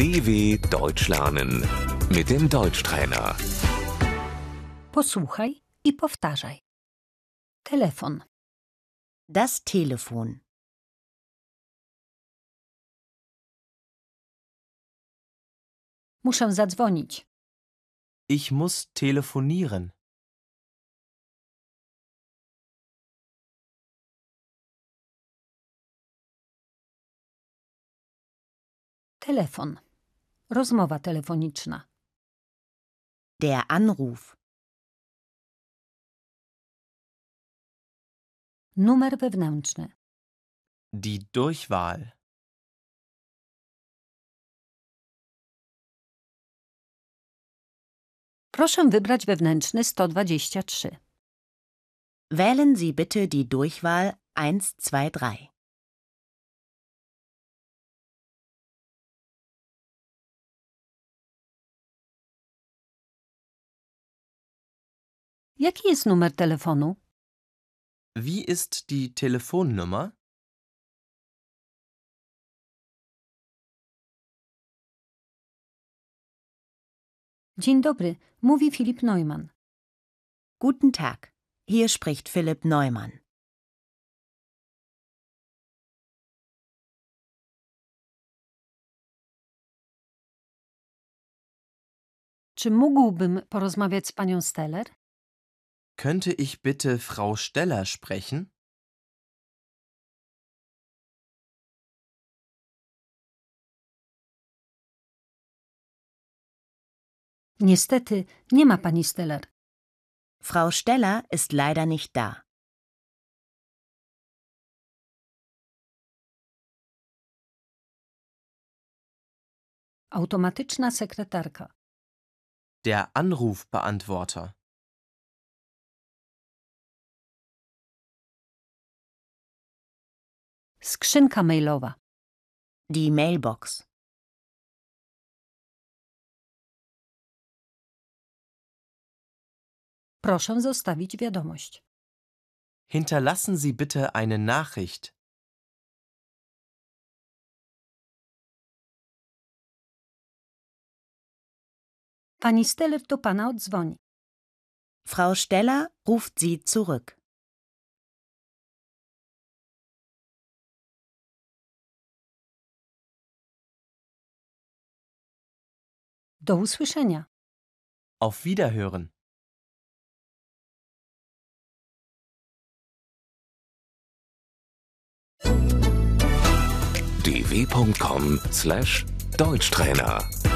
DW Deutsch lernen mit dem Deutschtrainer. Posłuchaj i powtarzaj. Telefon, Das Telefon. muszę zadzwonić. Ich muss telefonieren. Telefon, rozmowa telefoniczna. Der Anruf. Numer wewnętrzny. Die Durchwahl. Proszę wybrać wewnętrzny 123. Wählen Sie bitte die Durchwahl 123. Jaki jest numer telefonu? Wie ist die Telefonnummer? Dzień dobry, mówi Filip Neumann. Guten Tag. Hier spricht Philipp Neumann. Czy mógłbym porozmawiać z panią Steller? Könnte ich bitte Frau Steller sprechen? Niestety, nie ma pani Steller. Frau Steller ist leider nicht da. Automatyczna sekretarka. Der Anrufbeantworter. Skrzynka mailowa. Die Mailbox. Proszę zostawić wiadomość. Hinterlassen Sie bitte eine Nachricht. Pani Steller do pana odzwoni. Frau Steller ruft Sie zurück. Do usłyszenia. Auf Wiederhören. dw.com/deutschtrainer